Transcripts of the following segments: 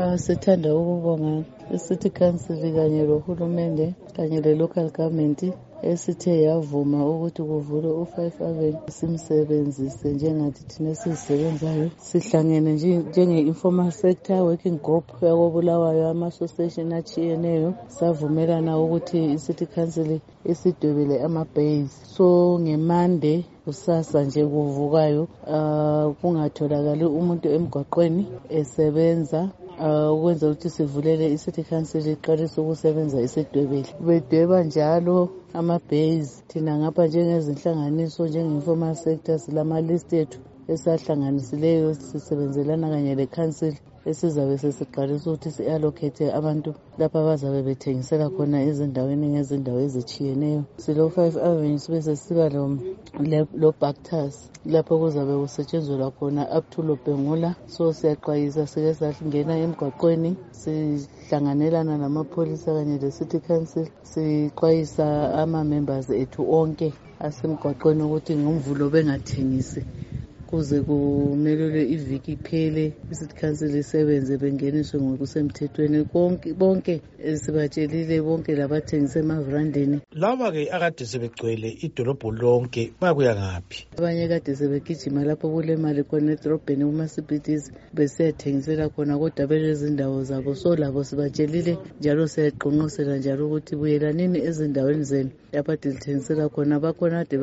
Uh, sithanda ukubonga i-city council kanye lohulumende kanye le-local government esithe yavuma ukuthi kuvulwe u-five avenue simsebenzise njengathi thina esizisebenzayo sihlangene njenge-informal sector working group yakobulawayo ama-association achiyeneyo savumelana ukuthi i-city council isidwebele ama-base. So ngemande kusasa nje kuvukayo uh, kungatholakali umuntu emgwaqweni esebenza uh, ukwenza ukuthi sivulele i-city council iqalise ukusebenza isidwebele bedweba njalo ama-base thina ngapha njengezinhlanganiso njenge-informal sector silama-list ethu esahlanganisileyo sisebenzelana kanye le-council esizabe sesiqalisa ukuthi si-allocate abantu lapho abazabe bethengisela khona ezindaweni ngezindawo ezitshiyeneyo. Silo-five avenue sibe sesiba lo-bactus lapho kuzabe kusetshenzelwa khona up to lobhengula. So siyaxwayisa sike sangena emgwaqweni sihlanganelana lamapholisa kanye le-city council sixwayisa ama-members ethu onke asemgwaqweni ukuthi ngomvulo bengathengisi. Kuze kumelelwe iviki iphele i-city council isebenze bengeniswe ngokusemthethweni. Bonke sibatshelile bonke labathengisa emavrandini laba-ke akade sebegcwele idolobho lonke bayakuya ngaphi? Abanye kade sebegijima lapho kulemali khona edorobheni kuma-cbds besiyathengisela khona kodwa belezindawo zabo. So labo sibatshelile njalo siyaqonqosela njalo ukuthi buyelanini ezindaweni zenu. Lapho ade lithengisela khona bakhona ade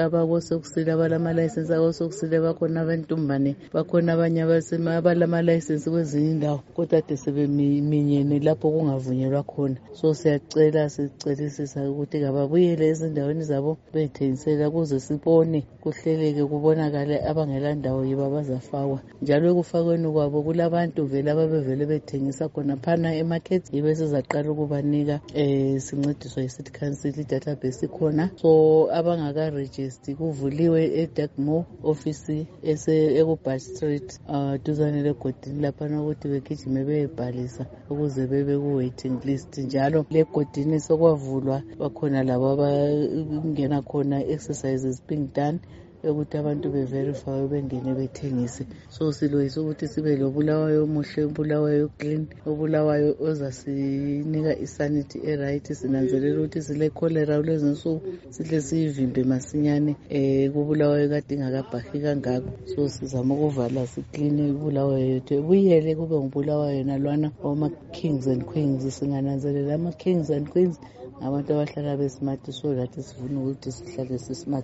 abakosokusile abalama-layisensi akosokusile bakhona abentumbane bakhona abanye abalama-layisensi kwezinye indawo kodwa ade sebeminyene lapho kungavunyelwa khona. So siyacela sicelisisa ukuthi kababuyele ezindaweni zabo beyithengisela kuze sibone kuhleleke kubonakale abangela ndawo yibo abazafakwa. Njalo ekufakweni kwabo kulabantu vele ababevele bethengisa khona phana emarket yibo esizaqala ukubanika um sincediswa yi-city council idatabase ikhona. So abangakarejisti kuvuliwe edagmo office ekubush street um duzane legodini laphana ukuthi begijime beyebhalisa ukuze bebe ku-waiting list njalo legodini sokwavulwa bakhona labo abangena khona exercises being done ukuthi abantu beverifye bengene bethengise. So siloyisa ukuthi sibe lobulawayo omuhle obulawayo clean obulawayo ozasinika isanity eright. Sinanzelela ukuthi sile-cholera kulezi nsuku sihle siyivimbe masinyane um kubulawayo kade ingakabhahi kangako. So sizama ukuvala sikline ibulawayo yethu. Ebuyele kube ngubulawayo nalwana wama-kings and queens. Singananzelela ama-kings and queens ngabantu abahlala besimati so lathi sifuna ukuthi sihlale sismart